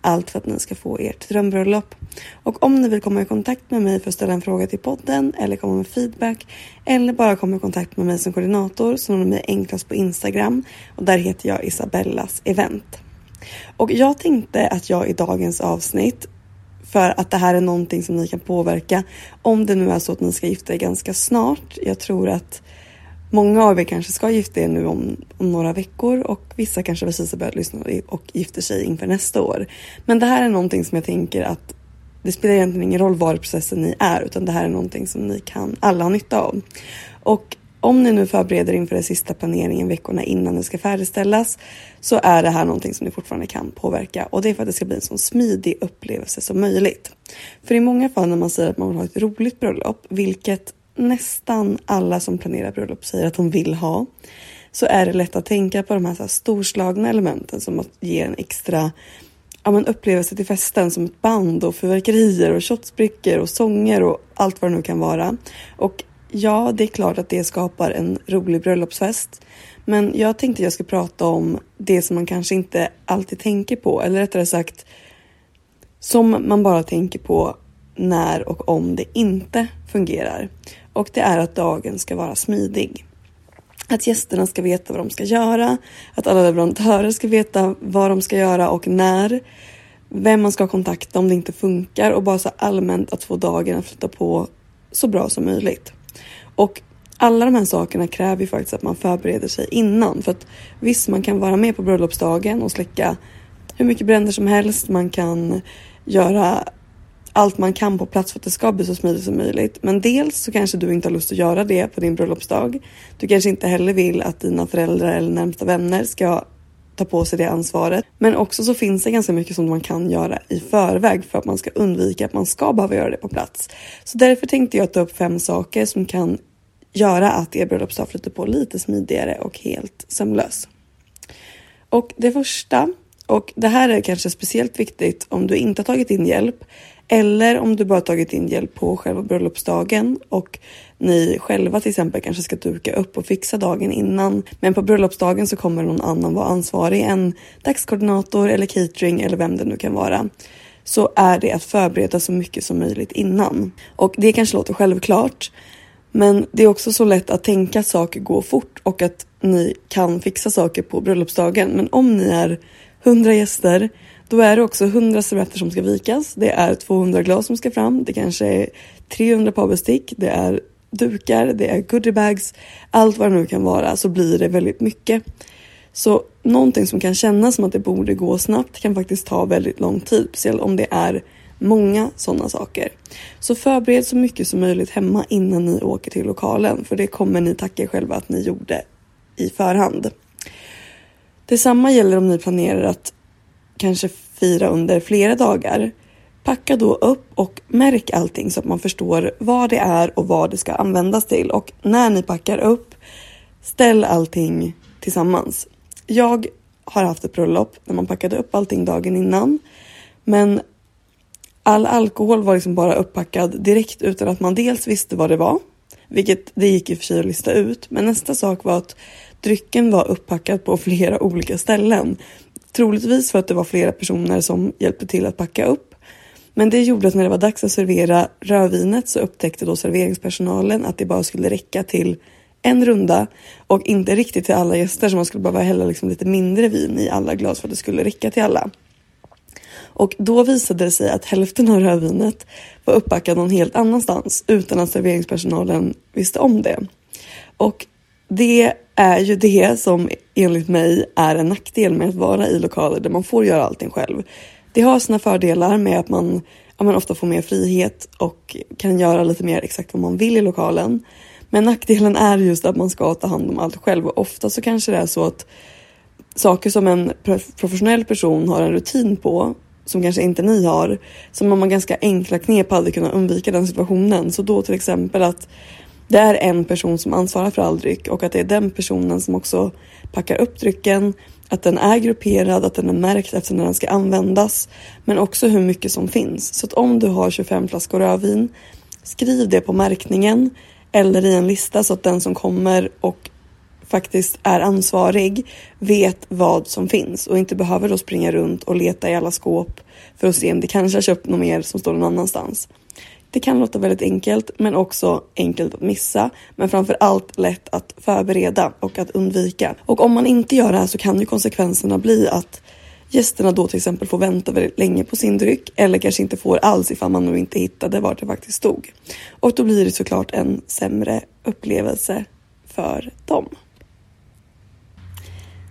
Allt för att ni ska få ert drömbröllop. Och om ni vill komma i kontakt med mig för att ställa en fråga till podden eller komma med feedback eller bara komma i kontakt med mig som koordinator så når ni mig enklast på Instagram och där heter jag Isabellas event. Och jag tänkte att jag i dagens avsnitt för att det här är någonting som ni kan påverka om det nu är så att ni ska gifta er ganska snart. Jag tror att många av er kanske ska gifta er nu om, om några veckor och vissa kanske precis har börjat lyssna och gifter sig inför nästa år. Men det här är någonting som jag tänker att det spelar egentligen ingen roll var i processen ni är utan det här är någonting som ni kan alla ha nytta av. Och om ni nu förbereder inför den sista planeringen veckorna innan det ska färdigställas så är det här någonting som ni fortfarande kan påverka och det är för att det ska bli en så smidig upplevelse som möjligt. För i många fall när man säger att man vill ha ett roligt bröllop, vilket nästan alla som planerar bröllop säger att de vill ha, så är det lätt att tänka på de här, så här storslagna elementen som att ge en extra ja, men upplevelse till festen som ett band och fyrverkerier och shotsbrickor och sånger och allt vad det nu kan vara. Och Ja, det är klart att det skapar en rolig bröllopsfest. Men jag tänkte jag skulle prata om det som man kanske inte alltid tänker på, eller rättare sagt som man bara tänker på när och om det inte fungerar. Och det är att dagen ska vara smidig. Att gästerna ska veta vad de ska göra, att alla leverantörer ska veta vad de ska göra och när. Vem man ska kontakta om det inte funkar och bara så allmänt att få dagen att flytta på så bra som möjligt. Och alla de här sakerna kräver ju faktiskt att man förbereder sig innan. För att visst, man kan vara med på bröllopsdagen och släcka hur mycket bränder som helst. Man kan göra allt man kan på plats för att det ska bli så smidigt som möjligt. Men dels så kanske du inte har lust att göra det på din bröllopsdag. Du kanske inte heller vill att dina föräldrar eller närmsta vänner ska ta på sig det ansvaret. Men också så finns det ganska mycket som man kan göra i förväg för att man ska undvika att man ska behöva göra det på plats. Så därför tänkte jag ta upp fem saker som kan göra att er bröllopsdag flyter på lite smidigare och helt sömlös. Och det första, och det här är kanske speciellt viktigt om du inte har tagit in hjälp eller om du bara tagit in hjälp på själva bröllopsdagen och ni själva till exempel kanske ska duka upp och fixa dagen innan. Men på bröllopsdagen så kommer någon annan vara ansvarig, en dagskoordinator eller catering eller vem det nu kan vara så är det att förbereda så mycket som möjligt innan. Och det kanske låter självklart, men det är också så lätt att tänka att saker går fort och att ni kan fixa saker på bröllopsdagen. Men om ni är 100 gäster, då är det också 100 servetter som ska vikas. Det är 200 glas som ska fram. Det kanske är 300 par bestick. Det är dukar, det är goodiebags, allt vad det nu kan vara så blir det väldigt mycket. Så någonting som kan kännas som att det borde gå snabbt kan faktiskt ta väldigt lång tid, speciellt om det är Många sådana saker. Så förbered så mycket som möjligt hemma innan ni åker till lokalen för det kommer ni tacka er själva att ni gjorde i förhand. Detsamma gäller om ni planerar att kanske fira under flera dagar. Packa då upp och märk allting så att man förstår vad det är och vad det ska användas till. Och när ni packar upp, ställ allting tillsammans. Jag har haft ett bröllop när man packade upp allting dagen innan. Men all alkohol var liksom bara upppackad direkt utan att man dels visste vad det var, vilket det gick i och för sig att lista ut. Men nästa sak var att drycken var upppackad på flera olika ställen. Troligtvis för att det var flera personer som hjälpte till att packa upp. Men det gjorde att när det var dags att servera rödvinet så upptäckte då serveringspersonalen att det bara skulle räcka till en runda och inte riktigt till alla gäster så man skulle behöva hälla liksom lite mindre vin i alla glas för att det skulle räcka till alla. Och då visade det sig att hälften av rödvinet var uppbackad någon helt annanstans utan att serveringspersonalen visste om det. Och det är ju det som enligt mig är en nackdel med att vara i lokaler där man får göra allting själv. Det har sina fördelar med att man, ja, man ofta får mer frihet och kan göra lite mer exakt vad man vill i lokalen. Men nackdelen är just att man ska ta hand om allt själv och ofta så kanske det är så att saker som en professionell person har en rutin på som kanske inte ni har, som om man ganska enkla knep hade kunnat undvika den situationen. Så då till exempel att det är en person som ansvarar för all dryck och att det är den personen som också packar upp drycken, att den är grupperad, att den är märkt efter när den ska användas, men också hur mycket som finns. Så att om du har 25 flaskor rödvin, skriv det på märkningen eller i en lista så att den som kommer och faktiskt är ansvarig vet vad som finns och inte behöver då springa runt och leta i alla skåp för att se om det kanske har köpt något mer som står någon annanstans. Det kan låta väldigt enkelt men också enkelt att missa men framför allt lätt att förbereda och att undvika. Och om man inte gör det här så kan ju konsekvenserna bli att gästerna då till exempel får vänta väldigt länge på sin dryck eller kanske inte får alls ifall man nu inte hittade vart det faktiskt stod. Och då blir det såklart en sämre upplevelse för dem.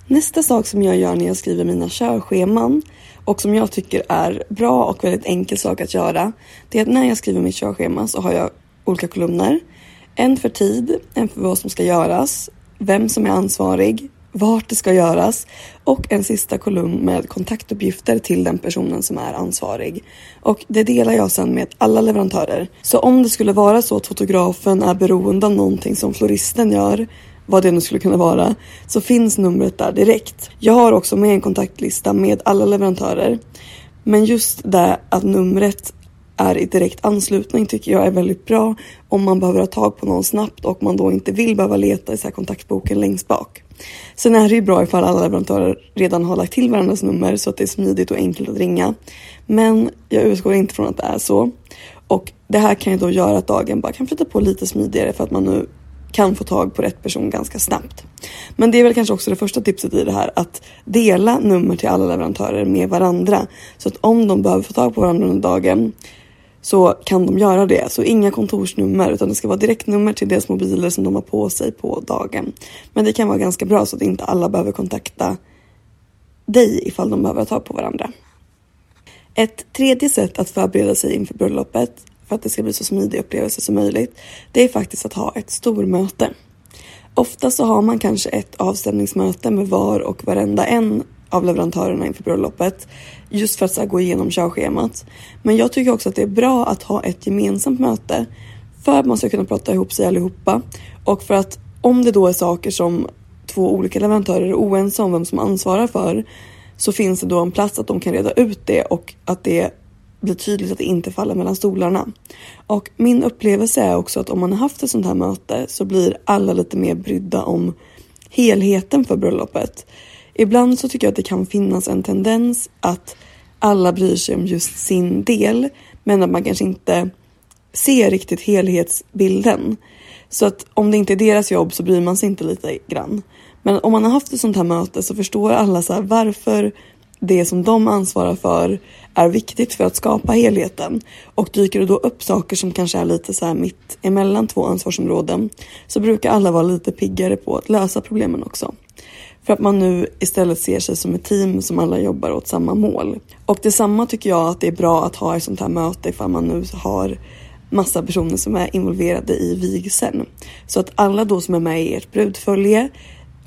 Nästa sak som jag gör när jag skriver mina körscheman och som jag tycker är bra och väldigt enkel sak att göra. Det är att när jag skriver mitt körschema så har jag olika kolumner. En för tid, en för vad som ska göras, vem som är ansvarig, vart det ska göras och en sista kolumn med kontaktuppgifter till den personen som är ansvarig. Och det delar jag sedan med alla leverantörer. Så om det skulle vara så att fotografen är beroende av någonting som floristen gör vad det nu skulle kunna vara, så finns numret där direkt. Jag har också med en kontaktlista med alla leverantörer. Men just det att numret är i direkt anslutning tycker jag är väldigt bra om man behöver ha tag på någon snabbt och man då inte vill behöva leta i så kontaktboken längst bak. Sen är det ju bra ifall alla leverantörer redan har lagt till varandras nummer så att det är smidigt och enkelt att ringa. Men jag utgår inte från att det är så. Och det här kan ju då göra att dagen bara kan flytta på lite smidigare för att man nu kan få tag på rätt person ganska snabbt. Men det är väl kanske också det första tipset i det här att dela nummer till alla leverantörer med varandra så att om de behöver få tag på varandra under dagen så kan de göra det. Så inga kontorsnummer utan det ska vara direktnummer till deras mobiler som de har på sig på dagen. Men det kan vara ganska bra så att inte alla behöver kontakta dig ifall de behöver ta på varandra. Ett tredje sätt att förbereda sig inför bröllopet för att det ska bli så smidig upplevelse som möjligt, det är faktiskt att ha ett stormöte. Ofta så har man kanske ett avstämningsmöte med var och varenda en av leverantörerna inför bröllopet just för att så gå igenom körschemat. Men jag tycker också att det är bra att ha ett gemensamt möte för att man ska kunna prata ihop sig allihopa och för att om det då är saker som två olika leverantörer är oense om vem som ansvarar för så finns det då en plats att de kan reda ut det och att det blir tydligt att det inte faller mellan stolarna. Och min upplevelse är också att om man har haft ett sånt här möte så blir alla lite mer brydda om helheten för bröllopet. Ibland så tycker jag att det kan finnas en tendens att alla bryr sig om just sin del men att man kanske inte ser riktigt helhetsbilden. Så att om det inte är deras jobb så bryr man sig inte lite grann. Men om man har haft ett sånt här möte så förstår alla så här, varför det som de ansvarar för är viktigt för att skapa helheten. Och dyker det då upp saker som kanske är lite så här mitt emellan två ansvarsområden så brukar alla vara lite piggare på att lösa problemen också. För att man nu istället ser sig som ett team som alla jobbar åt samma mål. Och detsamma tycker jag att det är bra att ha ett sånt här möte ifall man nu har massa personer som är involverade i vigseln. Så att alla då som är med i ert brudfölje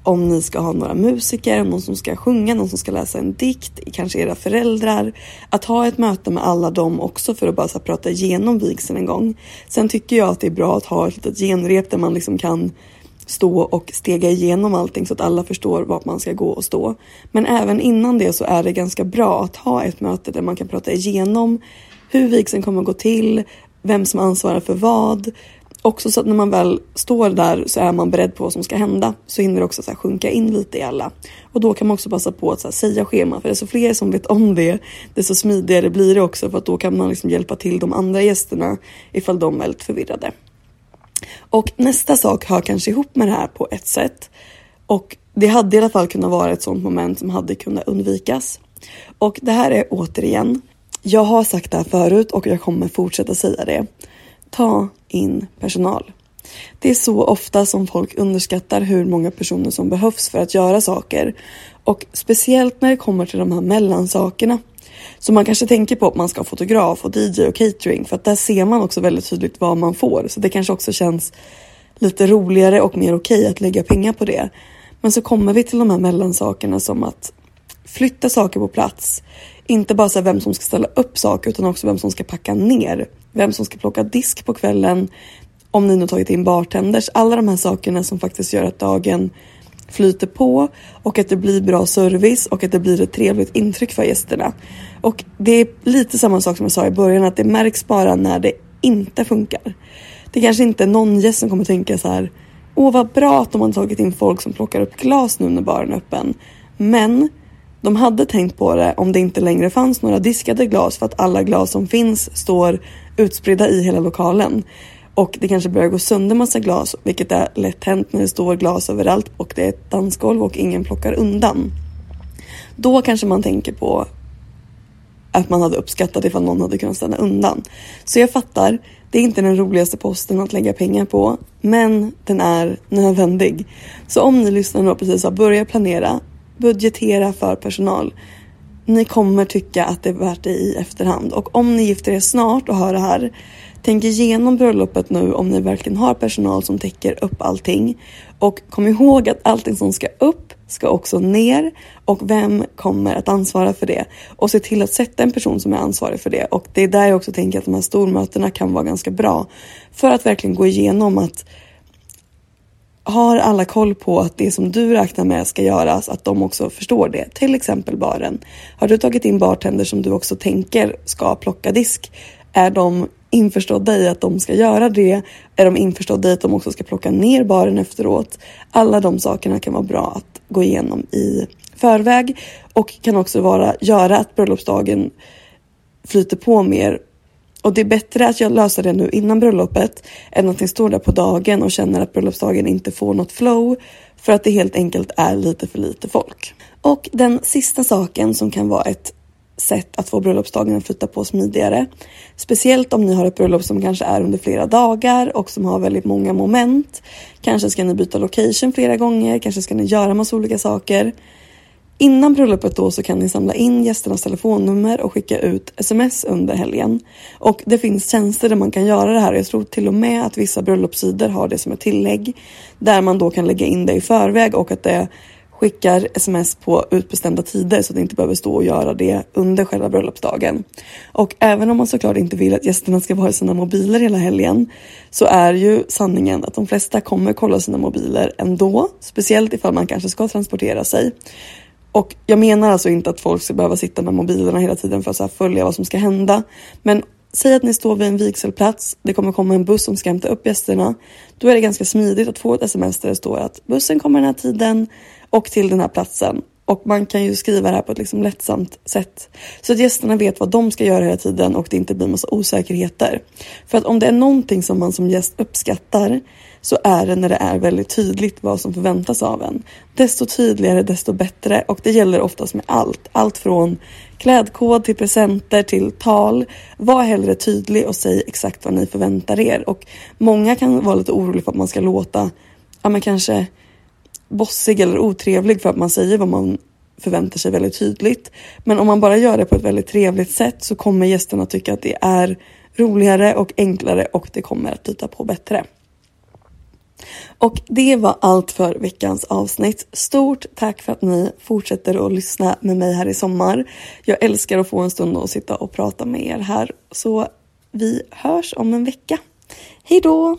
om ni ska ha några musiker, någon som ska sjunga, någon som ska läsa en dikt, kanske era föräldrar. Att ha ett möte med alla dem också för att bara så prata igenom vigseln en gång. Sen tycker jag att det är bra att ha ett litet genrep där man liksom kan stå och stega igenom allting så att alla förstår vart man ska gå och stå. Men även innan det så är det ganska bra att ha ett möte där man kan prata igenom hur vigseln kommer att gå till, vem som ansvarar för vad. Också så att när man väl står där så är man beredd på vad som ska hända. Så hinner det också så sjunka in lite i alla. Och då kan man också passa på att så säga schema. För desto fler som vet om det, desto smidigare blir det också. För att då kan man liksom hjälpa till de andra gästerna ifall de är lite förvirrade. Och nästa sak hör kanske ihop med det här på ett sätt. Och det hade i alla fall kunnat vara ett sånt moment som hade kunnat undvikas. Och det här är återigen, jag har sagt det här förut och jag kommer fortsätta säga det. Ta in personal. Det är så ofta som folk underskattar hur många personer som behövs för att göra saker. Och speciellt när det kommer till de här mellansakerna. Så man kanske tänker på att man ska ha fotograf och DJ och catering för att där ser man också väldigt tydligt vad man får. Så det kanske också känns lite roligare och mer okej att lägga pengar på det. Men så kommer vi till de här mellansakerna som att flytta saker på plats. Inte bara så vem som ska ställa upp saker utan också vem som ska packa ner. Vem som ska plocka disk på kvällen. Om ni nu tagit in bartenders. Alla de här sakerna som faktiskt gör att dagen flyter på och att det blir bra service och att det blir ett trevligt intryck för gästerna. Och det är lite samma sak som jag sa i början att det märks bara när det inte funkar. Det kanske inte är någon gäst som kommer tänka så här Åh vad bra att de har tagit in folk som plockar upp glas nu när baren är öppen. Men de hade tänkt på det om det inte längre fanns några diskade glas för att alla glas som finns står utspridda i hela lokalen. Och det kanske börjar gå sönder massa glas, vilket är lätt hänt när det står glas överallt och det är ett dansgolv och ingen plockar undan. Då kanske man tänker på att man hade uppskattat ifall någon hade kunnat stanna undan. Så jag fattar, det är inte den roligaste posten att lägga pengar på, men den är nödvändig. Så om ni lyssnar och precis har börjat planera, budgetera för personal. Ni kommer tycka att det är värt det i efterhand och om ni gifter er snart och hör det här Tänk igenom bröllopet nu om ni verkligen har personal som täcker upp allting. Och kom ihåg att allting som ska upp ska också ner och vem kommer att ansvara för det? Och se till att sätta en person som är ansvarig för det. Och det är där jag också tänker att de här stormötena kan vara ganska bra. För att verkligen gå igenom att har alla koll på att det som du räknar med ska göras, att de också förstår det. Till exempel baren. Har du tagit in bartender som du också tänker ska plocka disk? Är de införstådda i att de ska göra det? Är de införstådda i att de också ska plocka ner baren efteråt? Alla de sakerna kan vara bra att gå igenom i förväg och kan också vara, göra att bröllopsdagen flyter på mer och det är bättre att jag löser det nu innan bröllopet än att ni står där på dagen och känner att bröllopsdagen inte får något flow för att det helt enkelt är lite för lite folk. Och den sista saken som kan vara ett sätt att få bröllopsdagen att flytta på smidigare. Speciellt om ni har ett bröllop som kanske är under flera dagar och som har väldigt många moment. Kanske ska ni byta location flera gånger, kanske ska ni göra massa olika saker. Innan bröllopet då så kan ni samla in gästernas telefonnummer och skicka ut sms under helgen. Och det finns tjänster där man kan göra det här. Jag tror till och med att vissa bröllopssidor har det som ett tillägg där man då kan lägga in det i förväg och att det skickar sms på utbestämda tider så att ni inte behöver stå och göra det under själva bröllopsdagen. Och även om man såklart inte vill att gästerna ska vara i sina mobiler hela helgen så är ju sanningen att de flesta kommer kolla sina mobiler ändå, speciellt ifall man kanske ska transportera sig. Och jag menar alltså inte att folk ska behöva sitta med mobilerna hela tiden för att så följa vad som ska hända. Men säg att ni står vid en vigselplats, det kommer komma en buss som ska hämta upp gästerna. Då är det ganska smidigt att få ett sms där det står att bussen kommer den här tiden och till den här platsen. Och man kan ju skriva det här på ett liksom lättsamt sätt. Så att gästerna vet vad de ska göra hela tiden och det inte blir massa osäkerheter. För att om det är någonting som man som gäst uppskattar så är det när det är väldigt tydligt vad som förväntas av en. Desto tydligare, desto bättre och det gäller oftast med allt. Allt från klädkod till presenter till tal. Var hellre tydlig och säg exakt vad ni förväntar er och många kan vara lite oroliga för att man ska låta, ja men kanske bossig eller otrevlig för att man säger vad man förväntar sig väldigt tydligt. Men om man bara gör det på ett väldigt trevligt sätt så kommer gästerna tycka att det är roligare och enklare och det kommer att flyta på bättre. Och det var allt för veckans avsnitt. Stort tack för att ni fortsätter att lyssna med mig här i sommar. Jag älskar att få en stund att sitta och prata med er här. Så vi hörs om en vecka. Hej då!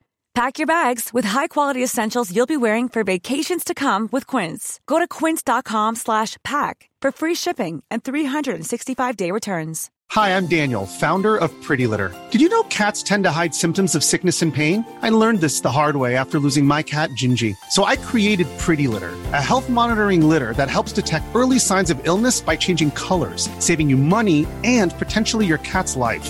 Pack your bags with high-quality essentials you'll be wearing for vacations to come with Quince. Go to quince.com slash pack for free shipping and 365-day returns. Hi, I'm Daniel, founder of Pretty Litter. Did you know cats tend to hide symptoms of sickness and pain? I learned this the hard way after losing my cat, Gingy. So I created Pretty Litter, a health monitoring litter that helps detect early signs of illness by changing colors, saving you money and potentially your cat's life.